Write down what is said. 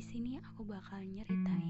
Di sini aku bakal nyeritain